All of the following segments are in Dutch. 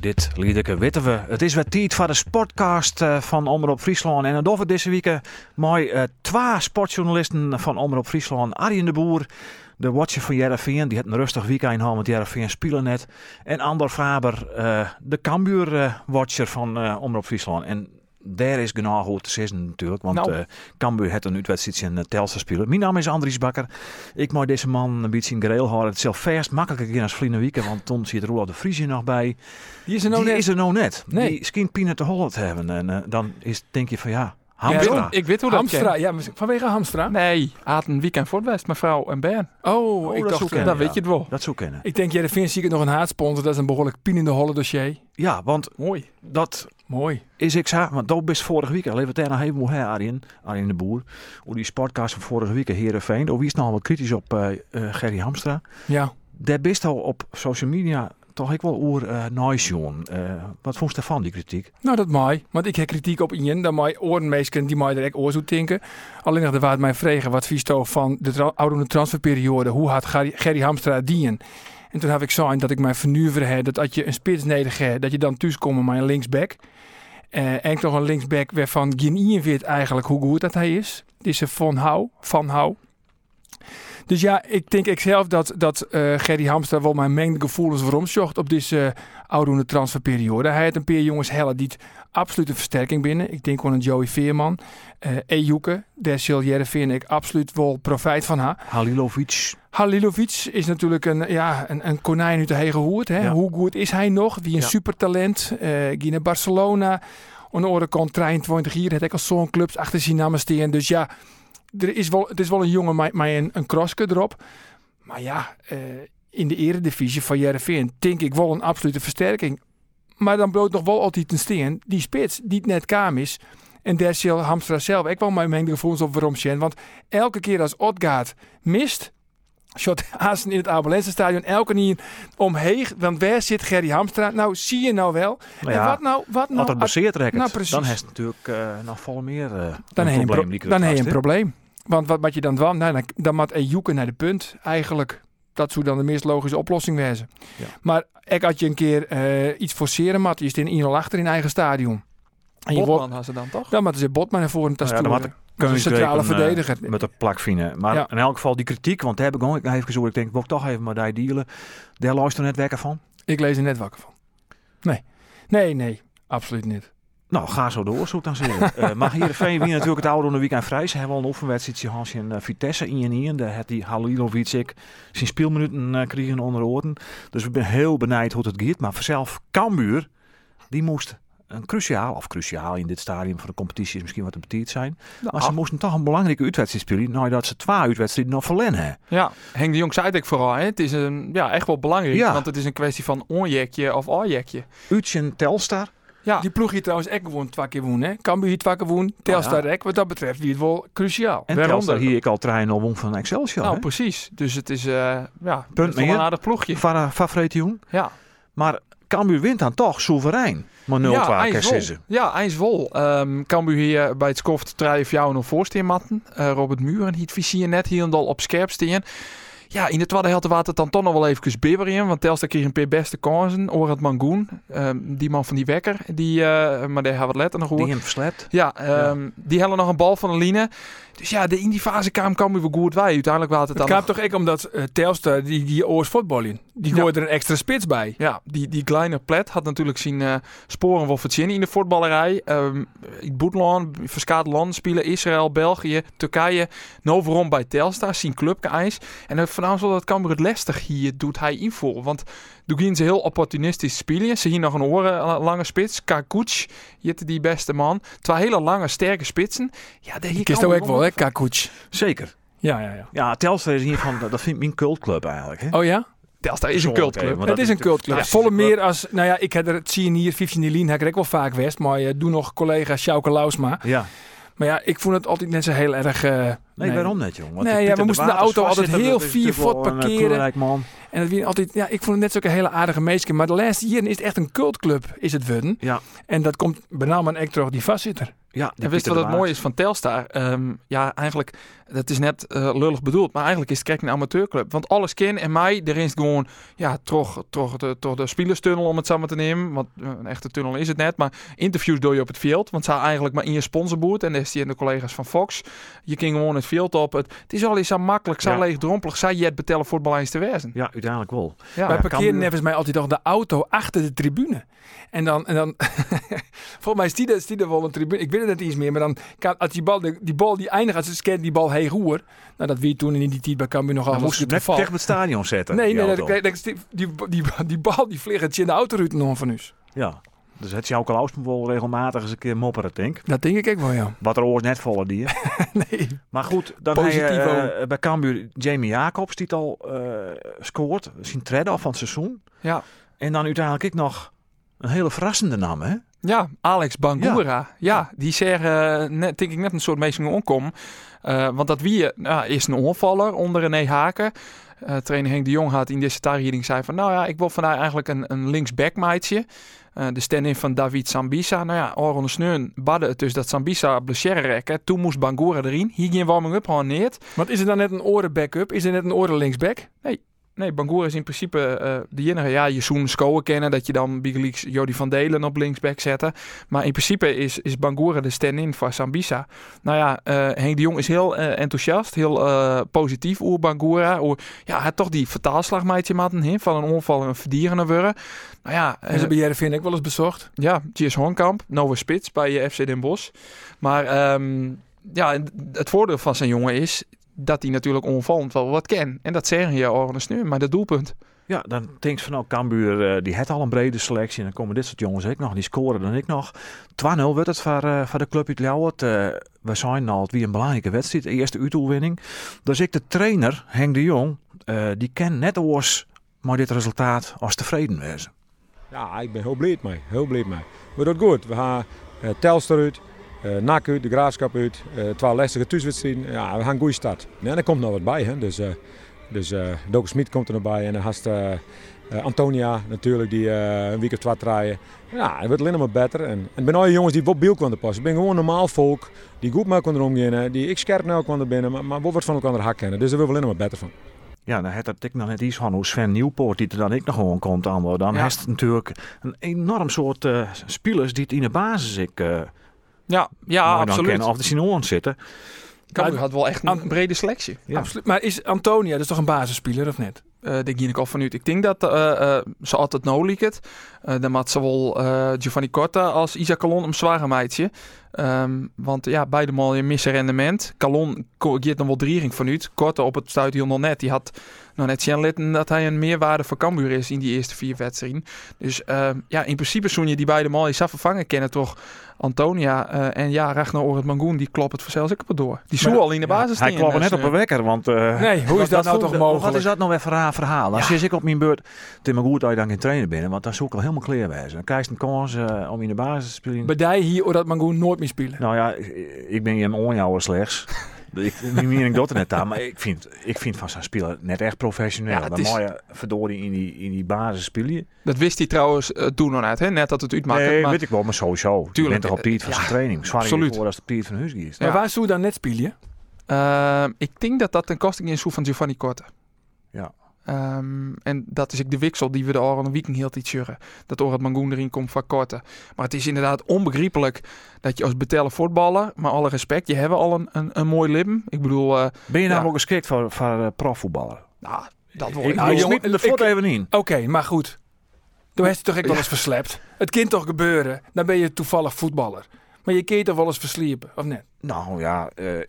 dit liedeke weten we. Het is weer tijd voor de sportcast eh, van Omroep Friesland. En dat we deze week eh, mooi uh, twee sportjournalisten van Omroep Friesland. Arjen de Boer, de watcher van Jereveen. Die had een rustig weekend gehad, want Jereveen spelen net. En Andor Faber, de Cambuur-watcher van Omroep Friesland. En daar is genoeg goed te natuurlijk. Want nou. uh, Cambuur heeft een uitwedstrijd in uh, Telstar spelen. Mijn naam is Andries Bakker. Ik moet deze man een beetje in gereel houden. Het is zelf vast makkelijker in als Vliene Wieken. Want toen zit Roland de Vries nog bij. Die is er nou Die net. is er nou net. Nee. Die skin Pina te Holland hebben. En uh, dan is, denk je van ja, Hamstra. Ja, ik weet hoe dat Hamstra, ken. ja, vanwege Hamstra? Nee, had een weekend voor het West, mevrouw en Ben. Oh, Oh, ik dat dacht. Dan ja. weet je het wel. Dat zou kennen. ik denk, Jereveen zie ik nog een haatsponsor. Dat is een behoorlijk pienende holle dossier. Ja, want Mooi. dat Mooi. is ik zag, want dat best vorige week. Alleen daar nog even moe hè, Arjen, Arjen de Boer. Hoe die sportcast van vorige week, Herenveen. Oh, wie is nou wat kritisch op eh eh, Gerry Hamstra? Ja. Daar best al op social media toch ik wel oer uh, nice jongen. Eh, wat vond je daarvan, die kritiek? Nou, dat mij. Want ik heb kritiek op Ian. Dat mij orenmeesken die mij direct oor denken. Alleen nog de waard mij vragen wat vies toch van de oude transferperiode. Hoe had Gerry, Gerry Hamstra dien? En toen heb ik gezien dat ik mijn vernuver had. Dat als je een spits hebt, dat je dan thuiskomt met een linksback. Eh en nog een linksback waarvan geen Ian weet eigenlijk hoe goed dat hij is. Die is Van Hou. Van Hou. Dus ja, ik denk ik zelf dat, dat uh, Gerry Hamstra wel mijn mengde gevoelens waarom zocht op deze uh, oude transferperiode. Hij had een paar jongens hellen die een versterking binnen. Ik denk gewoon een Joey Veerman, uh, Ejuke, daar zal Jereveen ik absoluut wel profijt van ha. Halilovic. Halilovic is natuurlijk een, ja, een, een konijn uit de hege hoed. Hè? Ja. Hoe goed is hij nog? Wie een Ja. supertalent. Uh, ging naar Barcelona. Aan de andere kant 23 hier. Het ik al zo'n clubs achter zijn namen staan. Dus ja, er is wel, het is wel een jongen met, een, een kroske erop. Maar ja, uh, in de eredivisie van Jereveen denk ik wel een absolute versterking. Maar dan bloot nog wel altijd een steen. Die spits, die net kwam is. En daar Hamstra zelf ik wel mijn mengde gevoelens op waarom. Want elke keer als Odgaard mist... Shot Hazen in het Abelense elke keer omheen. Want waar zit Gerry Hamstra? Nou, zie je nou wel. Nou en wat nou? Wat nou? Als het nou, precies. dan heeft natuurlijk uh, nog vol meer uh, dan een probleem. een, pro dan heb je een probleem. Want wat, wat je dan nou, dan, dan moet Ejuke naar de punt eigenlijk. Dat zou dan de meest logische oplossing wezen. Ja. Maar ik had je een keer uh, iets forceren, mat. Je staat 1-0 achter in eigen stadion. En je Botman had ze dan toch? Dan moeten ze Botman naar voren Nou ja, dan testen. Dat is een centrale verdediger. Uh, met de plakvine. Maar Ja. in elk geval die kritiek, want daar heb ik gewoon even gezocht. Ik denk, wil ik toch even met die dealen. Daar luister net wekker van. Ik lees er net wakker van. Nee. Nee, nee. Absoluut niet. Nou, ga zo door, zo dan zeggen. uh, maar Heerenveen wie natuurlijk het oude onder weekend vrij. Ze hebben al een oefenwedstrijd gehad in uh, Vitesse in en in. Daar had die Halilovic ik zijn speelminuten uh, kregen onder oren. Dus ik ben heel benijd hoe het gaat. Maar vanzelf Cambuur, die moest een cruciaal, of cruciaal in dit stadium van de competitie is misschien wat te betiert zijn. Nou, Maar ze moesten toch een belangrijke uitwedstrijd spelen. Nou, dat ze twee uitwedstrijden nog verlenen hebben. Ja, Henk de Jong zei ook vooral. Hè. Het is een, ja, echt wel belangrijk. Ja. Want het is een kwestie van onjekje of afjekje. Uitje Telstar. Ja, Die ploeg hier trouwens ook gewoon twee keer hè? Cambuur hier twee keer woon. Telstar ja. ook. Wat dat betreft wie het wel cruciaal. En Waaronder. Telstar hier ik al trein al won van Excelsior. nou hè? precies. Dus het is, uh, ja, Punt het is een aardig ploegje. Favoriet jongen. Ja. Maar Cambuur wint dan toch soeverein. Maar 0 ja, 2 Einswol. kersissen. Ja, Einswol. Um, Cambuur hier bij het skoft drijf jou nog voorsteenmatten. Uh, Robert Muren hiet vizier net hier en dal op scherp steen. Ja, in de tweede helft was het dan toch nog wel even bibberen. Want Telstar kreeg een paar beste kansen. Orad Mangoen, um, die man van die wekker. Die, uh, maar daar hebben we het letter nog over. Die hem verslept. Ja, um, ja, die hadden nog een bal van de line. Dus ja, de, in die fase kwam Cambuur weer goed wij. Uiteindelijk was het, Het dan kwam nog- toch ik omdat uh, Telstar, die, die oors voetballen, die Ja. gooide er een extra spits bij. Ja, die, die kleine plet had natuurlijk zijn uh, sporen wel verzinnen in de voetballerij. Um, in Boetland, landen spelen, Israël, België, Turkije, nou waarom bij Telstar, zijn clubke ijs. En uh, vanavond dat Cambuur het lastig hier doet hij invoeren. Want toen gingen ze heel opportunistisch spelen. Ze hier nog een oren lange spits, Kakuc, Jitte die beste man. Twee hele lange, sterke spitsen. Ja, de Die kist ook wel, hè, Kakuc. Zeker. Ja, ja, ja. Ja, Telstar is hier van, dat vind ik mijn cultclub eigenlijk. Hè? Oh ja? Telstar is een cultclub. want het dat is een cultclub. Ja, Volle meer als, nou ja, ik heb er, het zie je hier, 15 Lien, heb ik ook wel vaak west, maar uh, doe nog collega Sjouke Lausma. Ja. Maar ja, ik vond het altijd net zo heel erg... Uh, Nee, waarom net, jong? Want Nee, ja, we moesten de auto altijd heel dat is vier voet een, eh, parkeren. man. En het wie altijd, ja, ik vond het net zo'n hele aardige meisje. Maar de laatste jaren is het echt een cultclub, is het worden. Ja. En dat komt benauwd aan Ektroch die vastzit er. Ja, En wist je wat het mooie is van Telstar? Ehm, ja, eigenlijk, dat is net eh, lullig bedoeld, maar eigenlijk is het kijk een amateurclub. Want alles ken en mij, er is gewoon, ja, toch, toch, de, toch de spelerstunnel om het samen te nemen. Want eh, een echte tunnel is het net, maar interviews doe je op het veld. Want ze eigenlijk maar in je sponsorboot en is die en de collega's van Fox. Je kan gewoon het veld op. Het, het is al eens zo makkelijk, zo Ja. leegdrompelig, zou je het betellen voetbal eens te wezen. Ja, uiteindelijk wel. Ja, Wij parkeren nevens mij altijd toch de auto achter de tribune. En dan, en dan volgens mij is die, is die er wel een tribune. Ik weet het net iets meer, maar dan kan als die bal, die, die bal die eindigt, als ze scannen die bal heen roer. Nou, dat wie toen in die tijd bij Cambuur nog al moest je het net tegen het stadion zetten. Nee, nee, dat- dat- die, die, die, die bal die vliegt in de autoruiten om van u. Ja. Dus het jou Klaus wel regelmatig eens een keer mopperen, denk ik. Dat denk ik ook wel, ja. Wat er oors net vallen die. Nee. Maar goed, dan Positivo. eh, bij Cambuur Jamie Jacobs die het al eh, scoort. Zien treden af van het seizoen. Ja. En dan uiteindelijk ik nog een hele verrassende naam, hè? Ja, Alex Bangura. Ja, die zeggen, net, denk ik, net een soort meestal onkom. Eh, want dat wie nou, is een onvaller onder René Haken. Eh trainer Henk de Jong had in deze reading zei van... nou ja, ik wil vandaag eigenlijk een, een linksback maatje. Eh, de stand-in van David Sambisa. Nou ja, Oron de Sneun badde het dus dat Sambisa blessure rekken. Toen moest Bangura erin. Hier geen warming-up gewoon neert. Want is er dan net een oren backup? Is er net een oren linksback? Nee, Bangura is in principe eh de enige. Ja, je Soen Skoen kennen dat je dan Big Leagues Jody van Delen op linksback zetten. Maar in principe is, is Bangura de stand-in voor Sambisa. Nou ja, eh, Henk de Jong is heel eh, enthousiast, heel positief over Bangura. Oer, ja, hij had toch die vertaalslagmeidje maten hè, van een onval en een verdierende worden. Nou ja, En ze bij Jereveen ook wel eens bezocht. ja, G.S. Hornkamp, Nova Spits bij eh, FC Den Bosch. Maar ehm, ja, het voordeel van zijn jongen is dat hij natuurlijk onvallend wel wat ken. En dat zeggen je Orne Sneu, maar dat doelpunt. Ja, dan denk je van nou, Cambuur eh, die heeft al een brede selectie. En dan komen dit soort jongens ook nog. Die scoren dan ik nog. 2-0 werd het voor, eh, voor de club uit Ljouwert. Eh, we zijn al het weer een belangrijke wedstrijd. De eerste uitdoelwinning. Dus ik de trainer, Henk de Jong, eh, die ken net oors maar dit resultaat als tevreden wezen. Ja, ik ben heel blij mee. Heel blij mee. Maar dat goed. We gaan uh, Telstar uit, uh, NAC uit, de Graafschap uit. Uh, twee lastige thuiswedstrijden. Ja, we gaan een goede start. En er komt nog wat bij. Hè. Dus, uh, dus uh, Smit komt er nog bij. En dan hast uh, Antonia natuurlijk, die uh, een week of twee draaien. Ja, het wordt alleen maar beter. En, en ben al jongens die op beeld konden passen. Ik ben gewoon normaal volk. Die goed met konden omgaan. Die ik scherp nou konden binnen. Maar, maar wat van elkaar hak kennen. Dus daar willen we alleen maar beter van. Ja, dan had ik nog net iets van hoe Sven Nieuwpoort, die er dan ik nog gewoon komt aan. Dan Ja. heeft het natuurlijk een enorm soort uh, spelers die het in de basis ik uh, Ja, ja absoluut. kennen of de Sinoon zitten. Cambuur had wel echt een brede selectie. Ja. Absoluut. Maar is Antonia, is toch een basisspeler of net? Uh, denk ik al vanuit. Ik denk dat uh, uh, ze altijd nou liek het. Uh, dan had zowel uh, Giovanni Corta als Isaac Calon een zware meidje. Um, want ja, beide mal je missen rendement. Calon geeft dan wel driering vanuit. Corta op het stuit heel nog net. Die had nog net zien litten dat hij een meerwaarde voor Cambuur is in die eerste vier wedstrijden. Dus uh, ja, in principe zoen je die beide mal je zou vervangen kennen toch Antonia uh, en ja, Ragnar Oret Mangoen, die klopt het vanzelfs ook door. Die zoe al in de basis ja, Hij klopt net op een wekker, want... Uh, nee, hoe is dat, nou toch mogelijk? Wat is dat nou weer voor een verhaal? Als ja. je ik op mijn beurt... Het is maar goed dat je dan geen trainer bent, want dan zoek ik al helemaal clear wezen. Dan krijg je een kans uh, om in de basis te spelen. Bij die hier Oret Mangoen nooit meer spelen? Nou ja, ik ben hier een onjouwer slechts. ik meen ik dat er net aan, maar ik vind, ik vind van zijn speler net echt professioneel. Ja, Dan is... mooie verdorie in die, in die basis spelen. Dat wist hij trouwens uh, toen nog uit, hè? net dat het uitmaakt. Nee, maar... weet ik wel, maar sowieso. Tuurlijk. Je toch op tijd van ja, zijn training. Zwaar absoluut. voor als de Piet van Husky is. Maar waar zou dan net spelen? Uh, ik denk dat dat ten kosting is van Giovanni Korte. Ja. Um, en dat is ik de wissel die we de Oren Weekend heel iets jurren. Dat Orat Mangoen erin komt van Korte. Maar het is inderdaad onbegrijpelijk dat je als betellen voetballer, maar alle respect, je hebt al een, een, een mooi lippen. Ik bedoel... Uh, ben je nou ja. ook geschikt voor, voor uh, profvoetballer? Nou, dat ik. Nou, ik jongen, de voet even in. Oké, okay, maar goed. Toen heeft hij toch ik wel eens verslept. Het kind toch gebeuren. Dan ben je toevallig voetballer. Maar je keert toch wel eens versliepen, of net? Nou ja... Uh...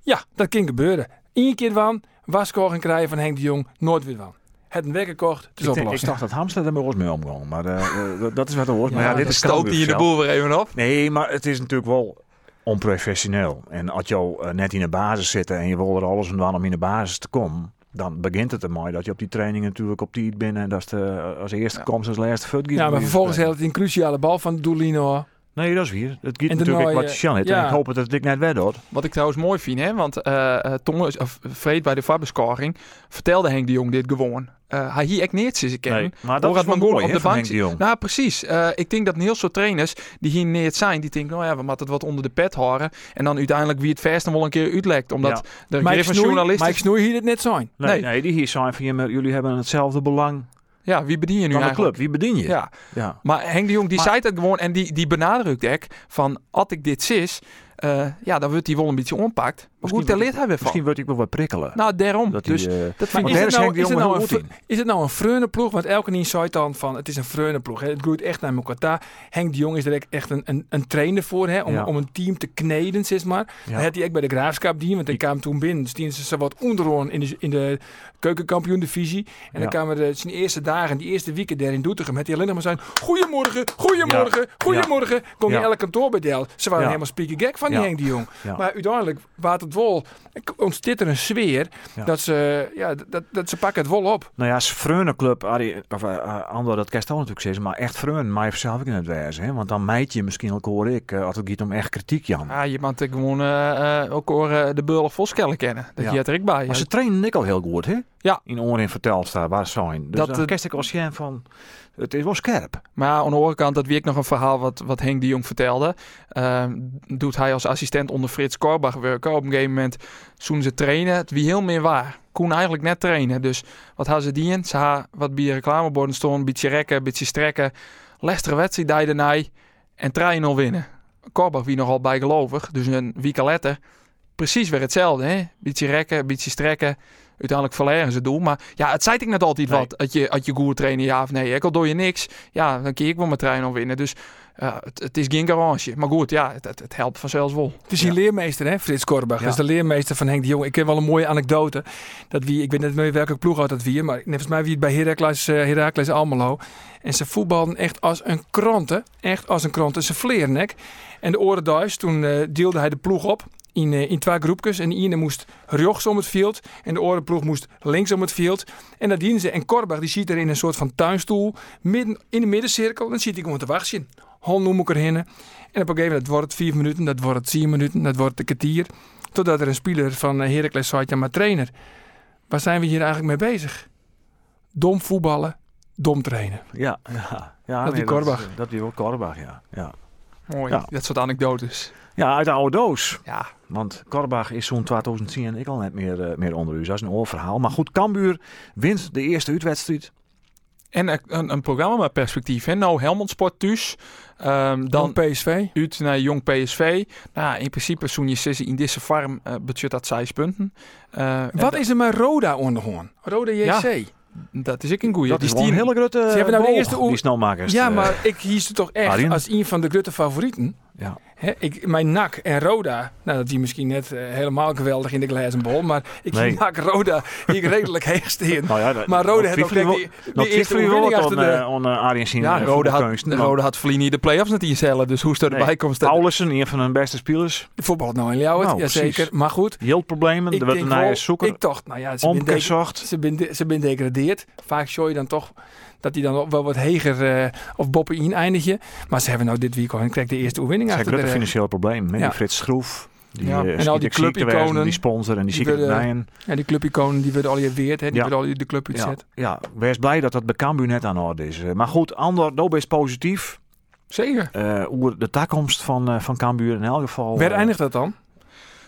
Ja, dat kan gebeuren. Eén keer van, waskoren krijgen van Henk de Jong, nooit weer van. Het een wekker kocht, het is ik, opgelost. ik dacht dat Hamster er maar mee omgaan, maar uh, dat is wat er hoort. Ja, maar ja, dit is in de boel weer even op. Nee, maar het is natuurlijk wel onprofessioneel. En als je uh, net in de basis zit en je wil er alles aan om in de basis te komen, dan begint het ermee dat je op die training natuurlijk op die bent en dat is de, als eerste ja. komt als laatste fut Ja, maar vervolgens heeft het een cruciale bal van Doelino. Nee, dat is weer. Het gaat natuurlijk wat Sjan. En ik hoop dat het ik net werd hoor. Wat ik trouwens mooi vind, hè, want eh eh, Thomas, of Freed bij de VAR-bescoring vertelde Henk de Jong dit gewoon. Eh, hij hier echt niet ze kennen. Nee, maar dat is wel mooi op de bank Henk de Jong. Nou, precies. Eh, ik denk dat een heel soort trainers die hier neer zijn, die denken, nou ja, we moeten het wat onder de pet houden. En dan uiteindelijk wie het verst dan wel een keer uitlekt. Omdat Ja. de Mike Snoei, journalist... Mike Snoei hier het net zijn. Nee, nee. nee. die hier zijn van jullie hebben hetzelfde belang Ja, wie bedien je nu van de eigenlijk? club. Wie bedien je? Ja, ja. maar Henk de Jong die Maar- zei het gewoon en die, die benadrukt ook van, als ik dit sis, eh, ja, dan wordt hij wel een beetje onpakt. Maar goed, daar wordt- leert hij weer van. Misschien wordt ik wel wat prikkelen. Nou, daarom. dat dus eh, dat vind ik... is is nou, is het nou een, is het nou een ploeg? Want elke niet zei dan van het is een vreune ploeg. hè. Het groeit echt naar elkaar. Henk de Jong is er echt- echt een, een, een trainer voor hè, om, Ja. om een team te kneden, zeg maar. ja. Dat had hij ook bij de Graafschap die, want hij Die- kwam toen binnen. Dus die ze wat onderhoorn in de, in de keukenkampioen divisie. En Ja. dan kwamen de zijn eerste dagen, die eerste weken daar in Doetinchem, had hij alleen nog maar zijn goedemorgen, goedemorgen, goedemorgen. Ja. je elk kantoor bedelen. Ze waren helemaal speaking gek van die. Henk de Jong. Maar uiteindelijk waard het wel, ontstaat er een sfeer Ja. dat, ze, ja, dat, dat ze pakken het wel op. Nou ja, Club, Arie, of uh, Andor, dat kerst natuurlijk zeggen, maar echt Freune, maar zelf ik in het wezen. Hè? Want dan meid je misschien ook hoor ik, uh, als het gaat om echt kritiek, Jan. Ja, je moet gewoon eh, ook hoor, de Beurle Voskellen kennen. Dat Ja. je het er bij. Maar ze trainen ik al heel goed, hè? Ja. In oren in vertelstaan, waar zijn. Dus Dat, dat, eh, dan kerst ik als van, het is wel scherp. Maar aan de andere kant, dat weer nog een verhaal wat, wat Henk de Jong vertelde. Ehm, doet hij als assistent onder Frits Korbach werken. Op een gegeven moment, toen ze trainen, het wie heel meer waar. Koen eigenlijk net trainen. Dus wat hadden ze die in? Ze hadden wat bij reclameborden stonden, een beetje rekken, een beetje strekken. Lestere wedstrijd die daarna en 3-0 winnen. Korbach wie nogal bijgelovig, dus een week later precies weer hetzelfde. Hè? Beetje rekken, beetje strekken. Uiteindelijk verleren ze doel. Maar ja, het zei ik net altijd Nee. wat. Dat je, dat je goed trainen, ja of nee. Ik al doe je niks. Ja, dan kun ik wel mijn trein al winnen. Dus ja, het, het is geen garage. Maar goed, ja, het, het, het helpt vanzelfs wel. Het is die leermeester, hè, Frits Korbach. Ja. Dat is de leermeester van Henk de Jong. Ik ken wel een mooie anekdote. Dat wie, ik weet niet meer welke ploeg uit dat wie, maar volgens mij wie het bij Heracles, uh, Heracles Almelo. En ze voetbalden echt als een kranten. Echt als een kranten. Ze vleernek. En de oren thuis, toen uh, deelde hij de ploeg op. In, uh, in twee groepjes. En de ene moest rechts om het veld. En de andere ploeg moest links om het veld. En dat dienen ze. En Korbach die ziet er in een soort van tuinstoel. Midden in de middencirkel. Dan ziet hij gewoon te wachten. Hol noem ik erheen. En op een gegeven moment wordt het vier minuten. Dat wordt het tien minuten. Dat wordt een kwartier. Totdat er een speler van Heracles zei. Ja, maar trainer. Waar zijn we hier eigenlijk mee bezig? Dom voetballen. Dom trainen. Ja, ja. ja Dat die Korbach. Dat, dat die wel Korbach, ja. ja. Mooi, Ja. dat soort anekdotes. Ja, uit de oude doos. Ja, Want Korbach is zo'n 2010 en ik al net meer, uh, meer onder u. Dat is een oorverhaal. Maar goed, Cambuur wint de eerste uitwedstrijd. En een, een, een programma met perspectief. Hè? Nou, Helmond Sport dus. Um, dan PSV. uit naar Jong PSV. Nou, in principe zo'n je sessie in deze farm uh, budget dat zes punten. Uh, Wat is er met Roda onderhoorn? Roda JC. Ja. Dat is ik een goeie. Dat die is wel een hele grote Ze hebben nou de eerste oe- die snelmakers. Ja, eh, maar ik hies er toch echt Arjen? als een van de grote favorieten. Ja. Hè, ik, mijn NAC en Roda, nou dat die misschien net uh, helemaal geweldig in de glazen bol, maar ik Nee. zie NAC Roda hier redelijk heeg steen. Nou ja, dat- Maar Roda dat heeft ook twijfelen die, we- die, dat die eerste overwinning achter on, de... eh, on eh, Arjen zien. Ja, eh, Rode had, voetbalkunsten. Rode had Vlienie de play-offs net instellen. Dus hoe is Nee. erbij komt. Paulussen, een van hun beste spelers. Voetbal nou in Ljouwert, Nou, ja precies. zeker. Maar goed, Heel problemen. ik Er werd denk nieuwe zoeker. ik dacht, nou ja, ze ben, de, ze, de- ben degradeerd. Vaak show je dan toch dat die dan wel wat heger uh, of boppen in eindigen. Maar ze hebben nou dit weekend en krijg de eerste overwinning achter de financiële probleem. Met Ja. die Frits Schroef. Die, Ja. eh, En al die clubiconen, Die sponsor en die, bijen. Ja, die clubiconen die werden al je weerd, hè. Die Ja. werden al je de club Ja, uitzet. ja, wees blij dat dat bij Cambuur net aan de orde is. Eh, Maar goed, Andor, Dobe is positief. Zeker. eh over de toekomst van, eh, van Cambuur in elk geval. Waar eh, eindigt dat dan?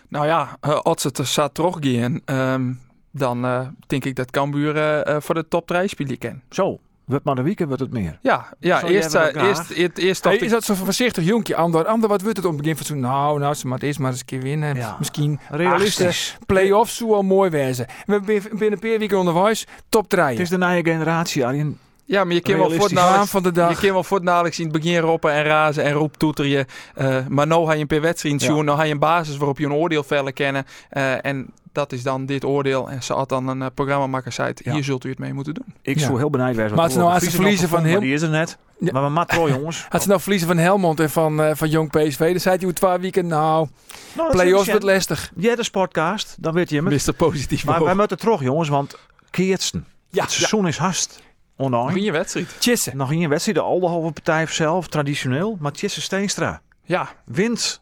Nou ja, uh, als het er staat teruggaan, um, dan uh, denk ik dat Cambuur uh, voor de top 3 spelen kan. Zo, wordt maar de weekend wordt het meer. Ja, ja Zo, eerst, uh, bent ook eerst, eerst, eerst Hey, dacht is dat zo voorzichtig jonkje, Ander? Ander, wat wordt het om het begin van zo'n... Nou, nou, ze moet eerst maar eens een keer winnen. Ja. Misschien Realistisch. play-offs zou wel mooi wezen. We hebben binnen een paar weken onderwijs top 3. Het is de nieuwe generatie, Arjen. Ja, maar je kan wel voor het realistisch. Naam nadelijk- van de Je dag. kan wel in het begin roepen en razen en roep toeteren. Uh, maar nu ga je een per wedstrijd Ja. zien. Nu ga je een basis waarop je een oordeel verder kennen. Uh, en dat is dan dit oordeel. En ze had dan een uh, programmamaker zei, Ja. hier zult u het mee moeten doen. Ik Ja. zou heel benieuwd zijn. Maar als ze nou ze verliezen van heel- Die is er net. Ja. Maar we mat pro, jongens. Had ze nou verliezen van Helmond en van, eh, van Jong PSV, dan zei hij hoe twee weken, nou, Nou, play-offs wordt lastig. Jij de sportcast, dan weet je het. Mr. Positief. Maar wij moeten terug, jongens, want Keertsen. Ja, het seizoen is hast. online. Nog in je wedstrijd. Tjisse. Nog in een wedstrijd, de Aldehoven partij zelf, traditioneel. Maar Tjesse Steenstra Ja, wint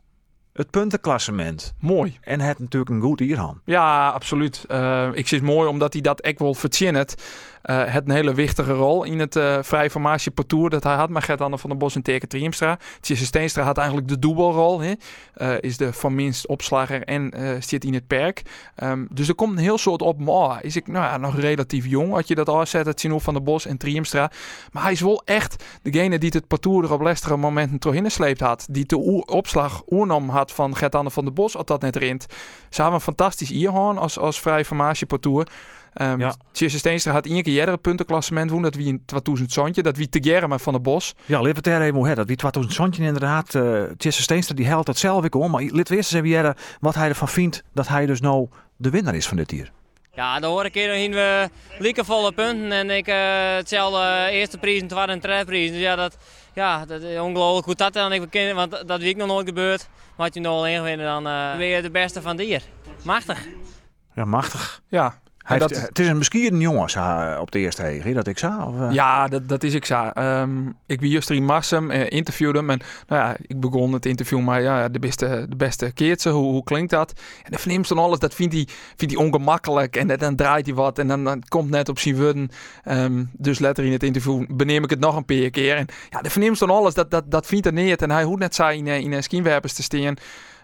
het puntenklassement. mooi. En het natuurlijk een goed Ierhan. Ja, absoluut. Eh, ik zie het mooi omdat hij dat echt wel verzint. Eh het een hele wichtige rol in het eh vrije formatie dat hij had met Gert-Anne van der Bos en Teke Triemstra. Tjesse Steenstra had eigenlijk de dubbelrol. Hè? Eh, is de van minst opslager en zit in het perk. Ehm, dus er komt een heel soort op. Maar is ik nou ja, nog relatief jong. Had je dat afzet, het zien van der Bos en Triemstra. Maar hij is wel echt degene die het parcours er op lastige momenten toch ingesleept had. Die de opslag oernam had van Gert-Anne van der Bos, als dat net rint. Een fantastisch Ierhoorn als, als vrije formatie. Um, Ja. Tjesse Steenstra had één keer eerder het puntenklassement woen. Dat wie in 2000 Dat wie te met Van der Bos. Ja, laten we het even hebben. Dat wie 2000 inderdaad. eh Tjesse Steenstra die helpt het zelf ik om. Maar laten we eerst eens even hebben wat hij ervan vindt dat hij dus nou de winnaar is van dit hier. Ja, de vorige keer hingen we liekevolle punten en ik eh, hetzelfde eerste prijs en tweede en derde prijs. Dus ja, dat, ja, dat is ongelooflijk goed dat dan ik bekend, want dat weet ik nog nooit gebeurd. Maar had je nog alleen winnen, dan eh ben je de beste van de hier. Machtig. Ja, machtig. Ja, Hij dat- heeft- het is een misschien een jongen sa- op de eerste hege, dat ik zag. Eh? Ja, dat, dat is ik zo. Ehm, ik ben juist in Marsum, eh, interviewde hem. En nou ja, ik begon het interview maar ja, de beste, de beste keertje. Hoe, hoe klinkt dat? En dan verneemt dan alles, dat vindt hij, vindt hij ongemakkelijk. En dan, draait hij wat en dan, dan komt net op zijn. Ehm, dus later in het interview beneem ik het nog een paar keer. En ja, dan verneemt dan alles, dat, dat, dat vindt hij niet. En hij hoeft net zijn in, eh, in te staan.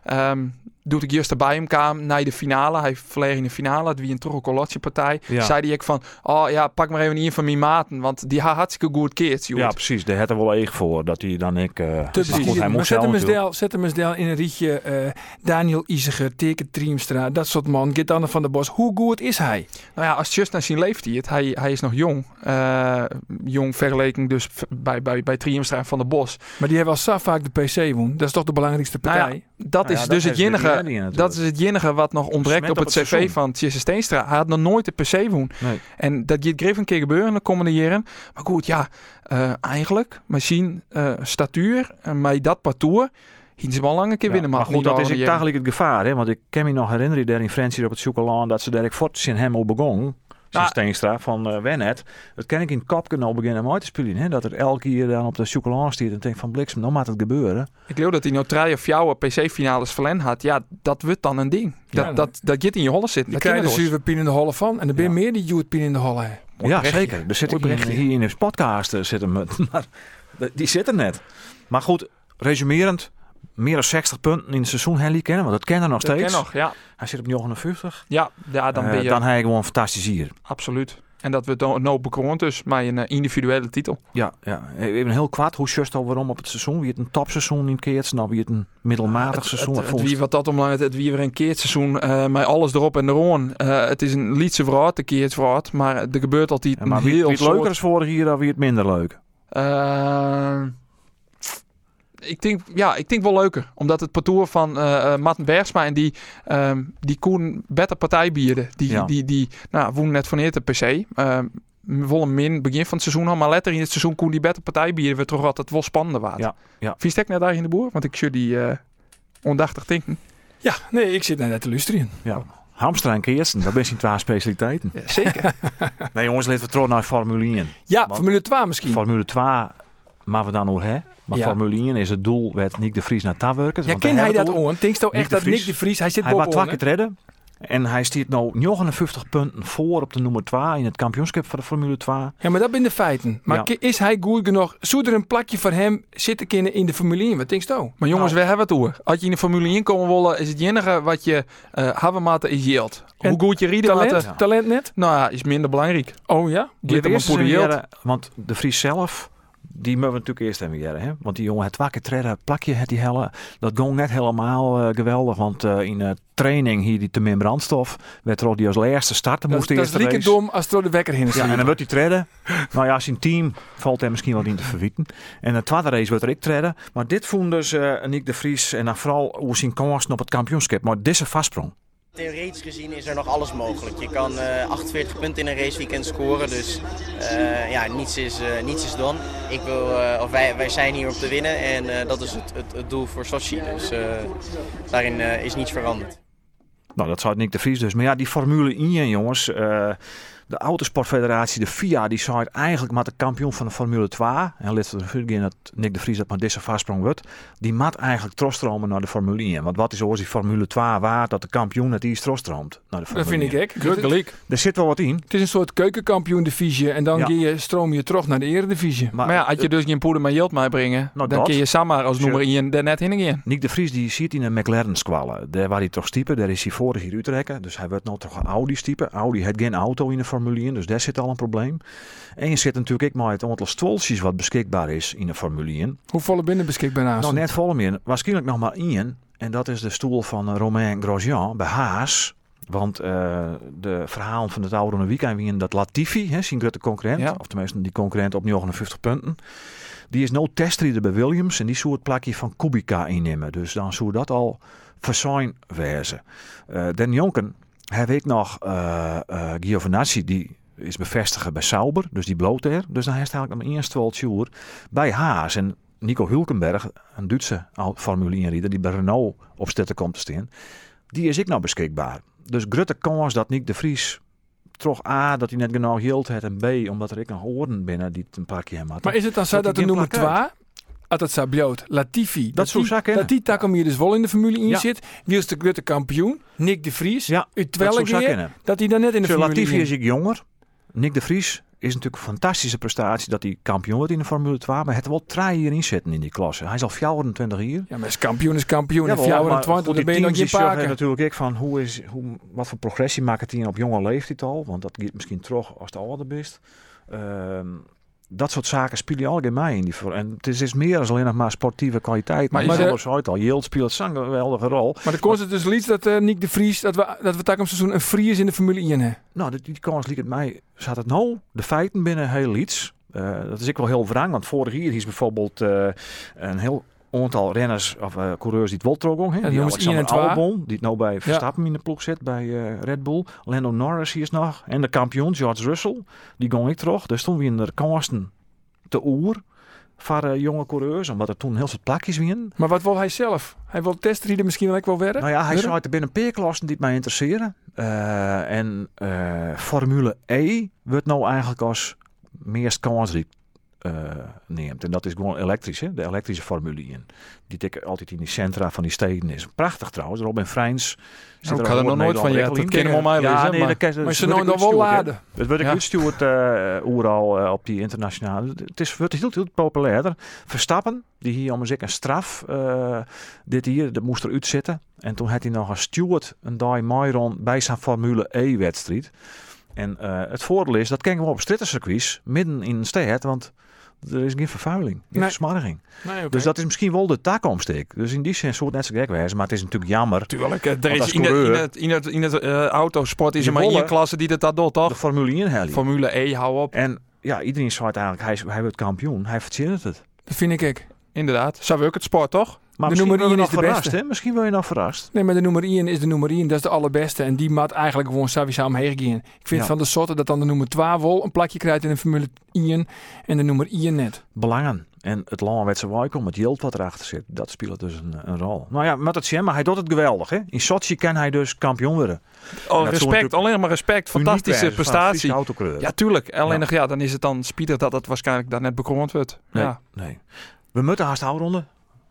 Ehm doet ik juist bij hem kwam naar de finale. Hij verleeg in de finale, het wie een toch een partij. Ja. Zei hij ik van, oh ja, pak maar even een van mijn maten, want die had hartstikke goed keert. ja, precies. Daar had er wel eeg voor dat hij dan ik. eh Te maar goed, hij moest zet hem del, zet hem eens del in een rietje. eh, Daniel Iziger, Teke Triemstra, dat soort man. Git-Anne van der Bos. Hoe goed is hij? Nou ja, als just naar zijn leeftijd, hij, hij is nog jong. Eh, jong vergeleken dus bij, bij, bij Triumstra en Van der Bos. Maar die hebben al zo vaak de PC woen. Dat is toch de belangrijkste Nou ja, partij? Dat Nou is dus dat het de enige, dat is het enige wat nog ontbreekt op het, op het cv van Tjesse Steenstra. Hij had nog nooit de PC woon. Nee. En dat gaat even een keer gebeuren de komende jaren. Maar goed, ja, eh, eigenlijk, machine, eh statuur, en met dat parcours, hier ze wel lang een keer Ja, winnen. maar goed, dat is eigenlijk het gevaar. Hè? Want ik kan me nog herinneren daar in Francie op het Zoekerland dat ze daar fort in hem al begon. Nou, Sinds Steenstra van uh, Wennet. Dat ken ik in Kopken al beginnen mooi te spelen. Hè? Dat er elke keer dan op de Zoekerland stiert en denkt van bliksem, nou moet het gebeuren. Ik geloof dat hij nou drie of jouw PC-finales verlen had. Ja, dat wordt dan een ding. Dat, Ja. dat, dat gaat in je holle. Die Dat krijgen ken de je zuur pin in de holle van. En er ben Ja. meer die Jude pin in de holle. Mooi ja, zeker. Dus zit ik hier, hier in de podcast eh, zitten, maar die zitten net. Maar goed, resumerend. Meer dan 60 punten in het seizoen Henry kennen, want dat kennen we nog Dat steeds. ken nog, ja. Hij zit op 59. Ja, ja dan Eh, ben je dan je gewoon fantastisch hier. absoluut. En dat we dan nou bekroond dus met een individuele titel. Ja, ja. Even heel kwaad. Hoe just al waarom op het seizoen? Wie het een topseizoen in keert, nou wie het een middelmatig seizoen. Het, het, wie wat dat omlaat, het wie weer een keertseizoen eh met alles erop en eraan. Eh, het is een liedse verhaal, de keertsverhaal, maar er gebeurt altijd Ja, maar wie, heel wie het soort- leuker is vorig jaar, dan wie het minder leuk. Eh, ik denk, ja, ik denk wel leuker. Omdat het parcours van eh uh, Matten Bergsma en die, ehm die Koen beter partij bieden. Die, Ja. die, die nou, woen net van eerder per se. Ehm wel een min begin van het seizoen al, maar later in het seizoen Koen die beter partij bieden. We toch altijd wel spannender waard. Ja, ja. Vind je net daar in de boer? Want ik zie die eh ondachtig denken. Ja, nee, ik zit net te luisteren. Ja. Hamstra en Keersten, dat zijn twee specialiteiten. Ja, zeker. Nee jongens, laten we terug naar Formule 1. Ja, Want- Formule 2 misschien. Formule 2 maar we dan nog hè. Maar Ja. Formule 1 is het doel werd Nick de Vries naar Tawerken. Ja, ken hij dat on? Denkst je echt dat. Nick de Vries, hij zit Hij was redden. En hij stiert nu 59 punten voor op de nummer 2 in het kampioenschap van de Formule 2. Ja, maar dat zijn de feiten. Maar Ja. is hij goed genoeg? Zou er een plakje voor hem zitten kunnen in de Formule 1? Wat denk je? Maar jongens, Nou. we hebben het over. Als je in de Formule 1 komen willen, is het enige wat je uh, hebben moeten is geld. En Hoe goed je rieden Talent? Ja. Talent net? nou ja, is minder belangrijk. Oh ja? Een even geld. jaren, Want de Vries zelf, die moeten we natuurlijk eerst even jaren, hè? Want die jongen het twee keer treden, plakje het die helle. Dat ging net helemaal eh, geweldig. Want eh, in de training hier die te min brandstof. Werd er ook die als laatste starten Dat, moest de dat is eerste race. dom als er de wekker is. Ja, en dan wordt hij treden. Nou ja, zijn team valt hem misschien wel in te verwieten. En de tweede race wordt er ik treden. Maar dit vond dus eh Nick de Vries en dan vooral hoe zijn kansen op het kampioenschap. Maar deze vastsprong. Theoretisch gezien is er nog alles mogelijk. Je kan eh, 48 punten in een raceweekend scoren, dus eh, ja, niets is, eh, niets is done. Ik wil, eh, of wij, wij zijn hier om te winnen en eh, dat is het, het, het doel voor Sochi. Dus eh, daarin eh, is niets veranderd. Nou, dat zou Nick de Vries dus. Maar ja, die Formule 1, jongens. De Autosportfederatie, de FIA, die zei eigenlijk maar de kampioen van de Formule 2. En ervoor in dat Nick de Vries dat maar deze vastsprong wordt. Die mat eigenlijk trostromen naar de Formule 1. Want wat is oors die Formule 2 waar dat de kampioen het die trosstroomt naar de Dat Formule vind ik 1. ook. Goed gelijk. Er zit wel wat in. Het is een soort keukenkampioen divisie en dan Ja. ga je, stroom je terug naar de eredivisie. Maar, Maar ja, als je dus geen poeder met yield meebrengen, Nou, dan dat. kun je Samar als nummer 1 er net in gaan. Nick de Vries die ziet in een McLaren squallen. Daar waar hij toch stiepen, daar is hij vorig jaar uitrekken. Dus hij wordt nou toch een Audi stiepen. Audi heeft geen auto in de Formule 1, dus daar zit al een probleem. En je zit natuurlijk ook maar het aantal stolsjes wat beschikbaar is in de Formule 1. Hoe volle binnen beschikbaar naast? Nou, net vol meer. Waarschijnlijk nog maar één. En dat is de stoel van eh, Romain Grosjean bij Haas. Want eh, de verhalen van het oude weekend wien dat Latifi, hè, zijn grote concurrent, Ja. of tenminste die concurrent op 59 punten, die is nou testrijder bij Williams en die zou het plakje van Kubica innemen. Dus dan zou dat al verzuin wezen. Eh Den Jonken heb ik nog eh eh Giovinazzi, die is bevestigen bij Sauber, dus die bloot er. Dus dan heeft hij eigenlijk nog maar eerst wel tour bij Haas. En Nico Hulkenberg, een Duitse Formule 1-rieder die bij Renault op stetten komt te staan, die is ik nou beschikbaar. Dus grote kans dat Nick de Vries toch A, dat hij net genoeg hield heeft en B, omdat er ik nog oren binnen die het een paar keer had. Maar is het dan zo Dat dat, de nummer plak 2, het bloot, Latifi, dat, zou kunnen. dat die takom hier dus wel in de Formule 1 Ja. zit, wie is de grote kampioen, Nick de Vries, Ja, uit dat hij dan net in de Zo, Formule Latifi 1 is ik jonger. Nick de Vries is natuurlijk een fantastische prestatie dat hij kampioen wordt in de Formule 2. Maar er wel drie hier in zitten in die klasse. Hij is al 24 hier. Ja, maar is kampioen is kampioen. Maar 24, goed, dan ben je nog paken. natuurlijk ik van hoe is, hoe, wat voor progressie maakt hij op jonge leeftijd al. Want dat gaat misschien terug als de ouder bent. Ehm, dat soort zaken spelen je mee in die voor. En het is, is meer dan alleen nog maar sportieve kwaliteit. Maar, Maar maar zelfs al. Yield speelt zo'n geweldige rol. Maar de kans is dus liefst dat eh, Nick de Vries, dat we, dat we takom seizoen een Vries in de Formule 1 hebben. Nou, die, die kans liet het mij. Zat het nou? De feiten binnen heel iets. Eh, dat is ik wel heel wrang. Want vorig jaar is bijvoorbeeld eh, een heel aantal renners of eh, coureurs die het wel hè. Ja, die jongens, Alexander. Albon, die het nou bij Verstappen in de ploeg zit bij eh, Red Bull. Lando Norris hier is nog. En de kampioen George Russell. Die ging ik terug. Dus toen weer de kansen te oer. Voor eh, jonge coureurs, omdat er toen heel veel plakjes wien. Maar wat wil hij zelf? Hij wil testrieden misschien wel ook wel werken? Nou ja, hij zei er binnen een paar klassen die het mij interesseren. En Formule E wordt nou eigenlijk als meest kansrijk neemt. En dat is gewoon elektrisch, hè? de elektrische Formule 1. Die tik altijd in die centra van die steden is. Prachtig trouwens. Robin Freins. zit ik er had er nog nooit van je. regeling Dat kennen we mij Ja, nee, maar- dat ze nou ik nog wel laden. Het wordt ook Ja. uitstuurd eh overal eh, op die internationale. Het is, wordt heel, heel populairder. Verstappen, die hier om een straf eh, dit hier, dat moest er uitzitten. En toen had hij nog een steward een dag Myron bij zijn Formule E-wedstrijd. En eh, het voordeel is, dat kennen we op strittercircuits, midden in een stad, want er is geen vervuiling, geen Nee. versmarring. Nee. Dus dat is misschien wel de takomsteek. Dus in die zin het net zo gek wezen, maar het is natuurlijk jammer. Tuurlijk, er is in, de, het, in het, in het eh, autosport is Je er maar één klasse die dat, dat doet, De toch? Formule 1 heli. Formule E, hou op. En ja, iedereen zei het eigenlijk, hij, hij wordt kampioen, hij verdient het. Dat vind ik ook. Inderdaad. Zou we ook het sport, toch? Maar De misschien nummer wil je één nog is de verrast, beste. hè? Misschien wil je nog verrast. Nee, maar de nummer 1 is de nummer 1. Dat is de allerbeste. En die maat eigenlijk gewoon sowieso omheen gaan. Ik vind Ja. van de soorte dat dan de nummer 12 wel een plakje krijgt in de Formule 1 en de nummer 1 net. Belangen. En het lang werd ze welkom, het yield wat erachter zit, dat speelt dus een, een rol. Nou ja, met het maar hij doet het geweldig. Hè? In Sochi kan hij dus kampioen worden. Oh, respect, alleen maar respect. Fantastische een prestatie. Ja, tuurlijk. Alleen Ja. nog, ja, dan is het dan spietig dat het waarschijnlijk daar net bekroond wordt. Nee, Ja. nee. We moeten haast houden.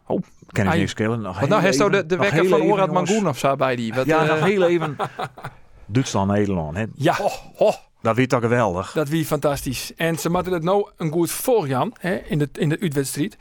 Oh. Ken ik niks skillen. Nog nou, heeft de, nog wekker van Orad. Mangoen of zo bij die? Wat, Ja, nog heel even. Duitsland, Nederland. Hè? Ja, Dat weet toch geweldig. dat wie fantastisch. En ze moeten het nou een goed voorgaan hè, in de, in de uitwedstrijd.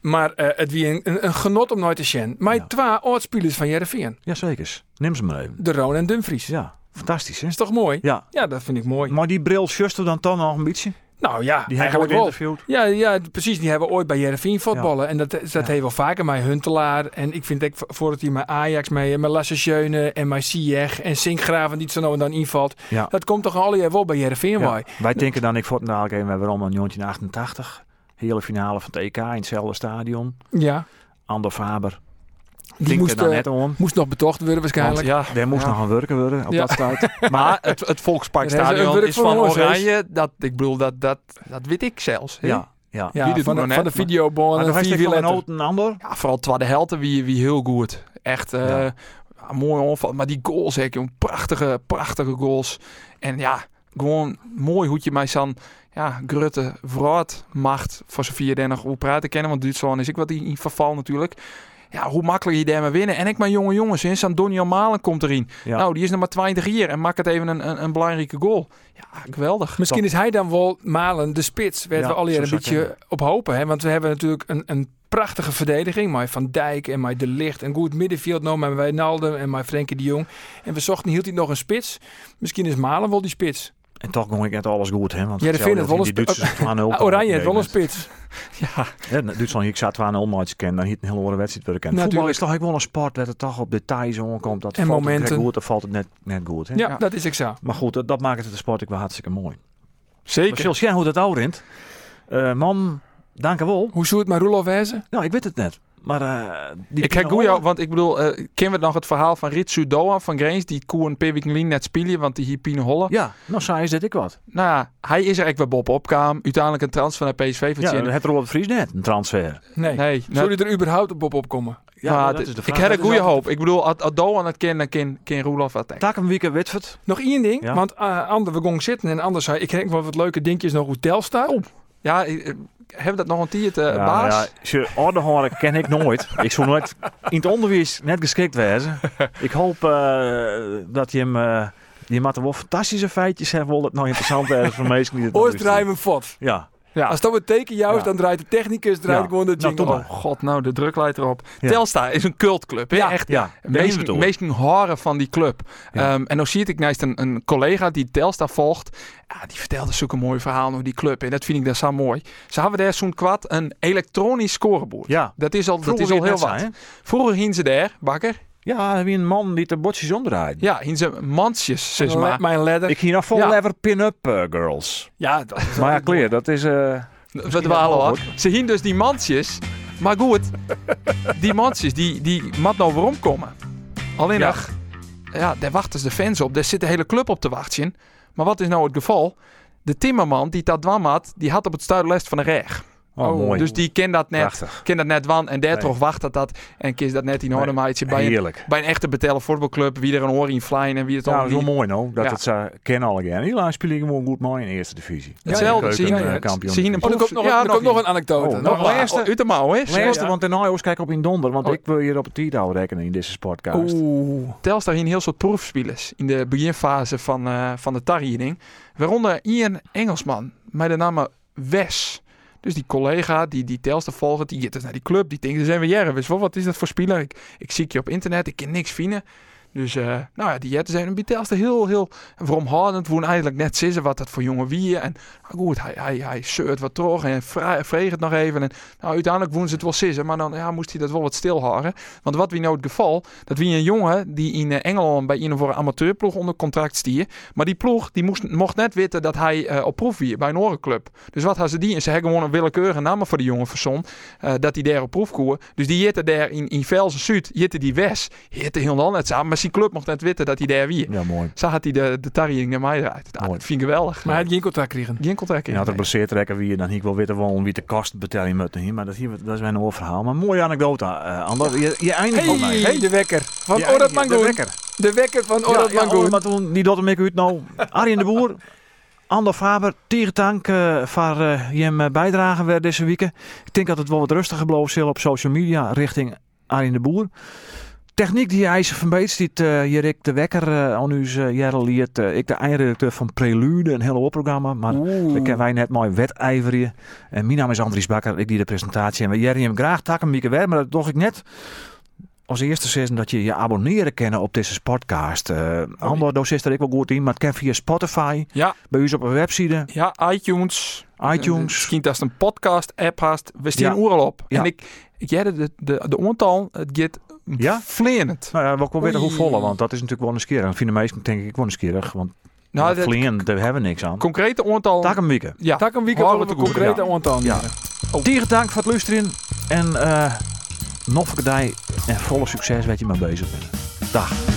Maar eh, het wie een, een, een genot om nooit te zien. Maar Ja. twee oudspelers van Jereveen. Jazeker. Neem ze maar even. De Roon en Dumfries. Ja, fantastisch hè? Is toch mooi? Ja. Ja, dat vind ik mooi. Maar die bril sjuste dan toch nog een beetje? Nou ja, Die hebben we eigenlijk wel. Ja, ja, precies. Die hebben ooit bij Jereveen voetballen. En dat, dat Ja. heeft wel vaker met Huntelaar. En ik vind ook voordat hij met Ajax, met, met Lasse Schöne en met Ziyech en Sinkgraven die het zo nou en dan invalt. Ja. Dat komt toch al wel bij Jereveen Ja. Wij denken dan, ik vond dadelijk even, we hebben allemaal in 1988. Hele finale van het EK in hetzelfde stadion. Ja. Ander Faber. Die moest, er eh, net om. moest nog betocht worden want, waarschijnlijk. ja, Daar moest ja. nog aan werken worden op Ja. dat tijd. Maar het, het Volksparkstadion is van? Oranje. Dat, ik bedoel, dat, dat, dat weet ik zelfs. hè? ja, ja. Ja, Wie dit van, de, we van de videobon Maar en de vier een ander. Ja, vooral tweede helft wie, wie heel goed. Echt eh, mooi onval. Maar die goals, hè, prachtige, prachtige goals. En ja, gewoon mooi hoe je mij zo'n ja, grutte vroad macht voor nog hoe praten kennen. Want Duitsland is ik wat in verval natuurlijk. Ja, hoe makkelijk je daarmee winnen. En ik mijn jonge jongens in. San Doniel Malen komt erin. Ja. Nou, die is nog maar 20 jaar en maakt het even een, een, een belangrijke goal. Ja, geweldig. Misschien is hij dan wel Malen de spits. Ja, we al hier een beetje op hopen. Hè? Want we hebben natuurlijk een, een prachtige verdediging. Maar Van Dijk en maar De Licht. Een goed middenveld nou met Wijnaldum en maar Frenkie de Jong. En we zochten hield hij nog een spits. Misschien is Malen wel die spits. En toch ging ik net alles goed, hè? Want Ja, de het wel een die Duitsers 2-0 Oranje heeft wel een spits. Ja, Ja, Duitsland, ik zat 2-0 match kennen, dan hield een hele andere wedstrijd weer kennen. Natuurlijk. Voetbal is toch ook wel een sport dat het toch op details aankomt. Dat En valt het momenten. direct goed, of valt het net, net goed. Hè? Ja, Ja. dat is ik zo. Maar goed, dat, dat maakt het de sport ook wel hartstikke mooi. zeker. Maar jij hoe dat ouder rint? Eh man, dank je wel. Hoe zou het met Roelof wezen? Nou, ik weet het net. Maar eh die Ik heb Pino jou, want ik bedoel, eh kennen we nog het verhaal van Ritsu Doa van Greens, die koe een paar weken net spelen, want die hier Pine Holle. Ja, nou zei is dit ik wat. Nou ja, hij is er echt bij Bob opkwam. Uiteindelijk een transfer naar PSV Ja, het Robert Vries net, een transfer. Nee. Nee, Zou nou, die er überhaupt op opkomen? Ja, maar dat dit- is de ik vraag. heb een goede hoop. Ik bedoel, als Doan het kent, dan kan, kan Roelof wat tegen. Taak hem weekend Witford. Nog één ding, Ja. want uh, Ander, we gingen zitten en Anders zei, ik heb wel wat leuke dingetjes nog hoe Telstar. Ja, hebben we dat nog een tiert, eh ja, baas? Ja, ze orde horen ken ik nooit. ik zou nooit in het onderwijs net geschikt wezen. ik hoop eh, dat je hem... eh die moet er wel fantastische feitjes hebben, wil het nou interessant is voor mensen die het Oost. Ja, Ja. Als dat een teken jou is, Ja. dan draait de technicus draait Ja. gewoon de Nou, jingle. Oh god, nou de druk leidt erop. Ja. Telstar is een cultclub, hè? Ja. Echt. ja. Meesten, meesten horen van die club. Ja. Ehm, en dan zie ik naast een, een collega die Telstar volgt. Ja, die vertelde zulke mooie verhalen over die club. En dat vind ik daar zo mooi. Ze hebben daar zo'n kwad een elektronisch scorebord. Ja. Dat is al, dat Vroeger is al heel wat. Vroeger hingen ze daar, bakker. Ja, wie een man die de botjes onderdraait. Ja, hingen ze mansjes, zeg Le- maar. Mijn ladder. Ik hier nog vol Ja. lever pin-up eh, girls. ja, dat is Maar ja, clear, dat is... eh, We dwalen. Ze hingen dus die mansjes. Maar goed, die mansjes, die, die mat nou waarom komen. Alleen Ja. nog, ja, daar wachten de fans op. Daar zit de hele club op te wachten. Maar wat is nou het geval? De timmerman die dat dwam had, die had op het stuurlest van de reg. Oh, mooi. Dus die kent dat net, Prachtig. kent dat net wan en daar Nee. toch wacht dat dat. En kies dat net in orde Nee. bij een, bij een echte betellen voetbalclub. Wie er een oor in flying en wie het wel niet. mooi nou. Dat Ja. het ze kennen al again. Helaas speel ik gewoon goed mooi in de eerste divisie. Hetzelfde, hingen- eh, kampioen. ze hingen een Oh, er komt nog, Ja, er nog komt nog één. een anekdote. Oh, Nog laatste. Uit de mouw, hè? Laatste, want in Nijos kijk op in donder. Want Oh. ik wil hier op het titel rekenen in deze sportcast. Oeh. Telstar hier een heel soort proefspelers in de beginfase van, eh, van de tariening. Waaronder Ian Engelsman met de naam Wes. Dus die collega die, die Telstar volgt, die gaat naar die club. Die denkt, er zijn we jaren. Wat is dat voor speler? Ik, ik zie je op internet, ik kan niks vinden. Dus, eh, nou ja, die jetten zijn bij Telstar heel, heel veromhardend. Woon eigenlijk net zissen wat dat voor jongen wie. En nou goed, hij, hij, hij zeurt wat terug en vreeg het nog even. En nou, uiteindelijk woon ze het wel sissen. Maar dan ja, moest hij dat wel wat stilhouden. Want wat wie nou het geval, dat wie een jongen die in eh, Engeland bij een voor een amateurploeg onder contract stier. Maar die ploeg die moest, mocht net weten dat hij eh, op proef wie bij een orenclub. Dus wat hadden ze die? En ze hebben gewoon een willekeurige naam voor die jongen verzon. dat hij daar op proef koer. Dus die jitte daar in, in Velsen Zuid, jitte die Wes. Jitte heel dan net samen. Zijn club mocht net weten dat hij daar wie. Ja, mooi. Zo had hij de, de tariening naar mij eruit. Nou, Mooi. dat vind ik geweldig. Maar hij had geen contract kregen. geen contract En in. had er trekken wie je dan hier wel weten wel wie de kosten betalen moet hier. Maar dat, hier, dat is weer een verhaal. Maar mooie anekdote. eh Ander, je, je eindigt op mij. Hey, de wekker van Orad eindigt- de Mangoen. wekker. De wekker van Ja, Orad ja, Mangoen. maar toen, die doet hem ik uit nou. Arjen de Boer, Ander Faber, tegentank eh voor eh, je hem bijdragen werd deze week. Ik denk dat het wel wat rustiger bleef zal op social media richting Arjen de Boer. Techniek die hij van Beets, die uh, Jerik de Wekker uh, aan u uh, Jerel liet. Uh, ik de eindredacteur van Prelude, een heel programma. Maar daar kennen wij net mooi wedijveren. En mijn naam is Andries Bakker, ik die de presentatie. En we Jerry hem graag takken een weer, maar dat doe ik net als eerste zeggen dat je je abonneren kennen op deze podcast. Uh, Ander dosis er ik wel goed in, maar het kan via Spotify. Ja. Bij u op een website. Ja, iTunes. iTunes. Misschien als het een podcast app hast. We staan Ja. overal op. Ja. En ik, ik jij de, de, de aantal, het gaat Ja? vleerend. Nou ja, we wel weten hoe volle, want dat is natuurlijk wel nieuwsgierig. En vinden meesten denk ik wel nieuwsgierig, want Nou, nou, dat vliegen, daar hebben we niks aan. concrete aantal. Tak een week. Ja, Tak een weekend Houden we we te goed, concreet aantal Ja. Tegen dank voor het luisteren. En uh, nog een en volle succes wat je mee bezig bent. Dag.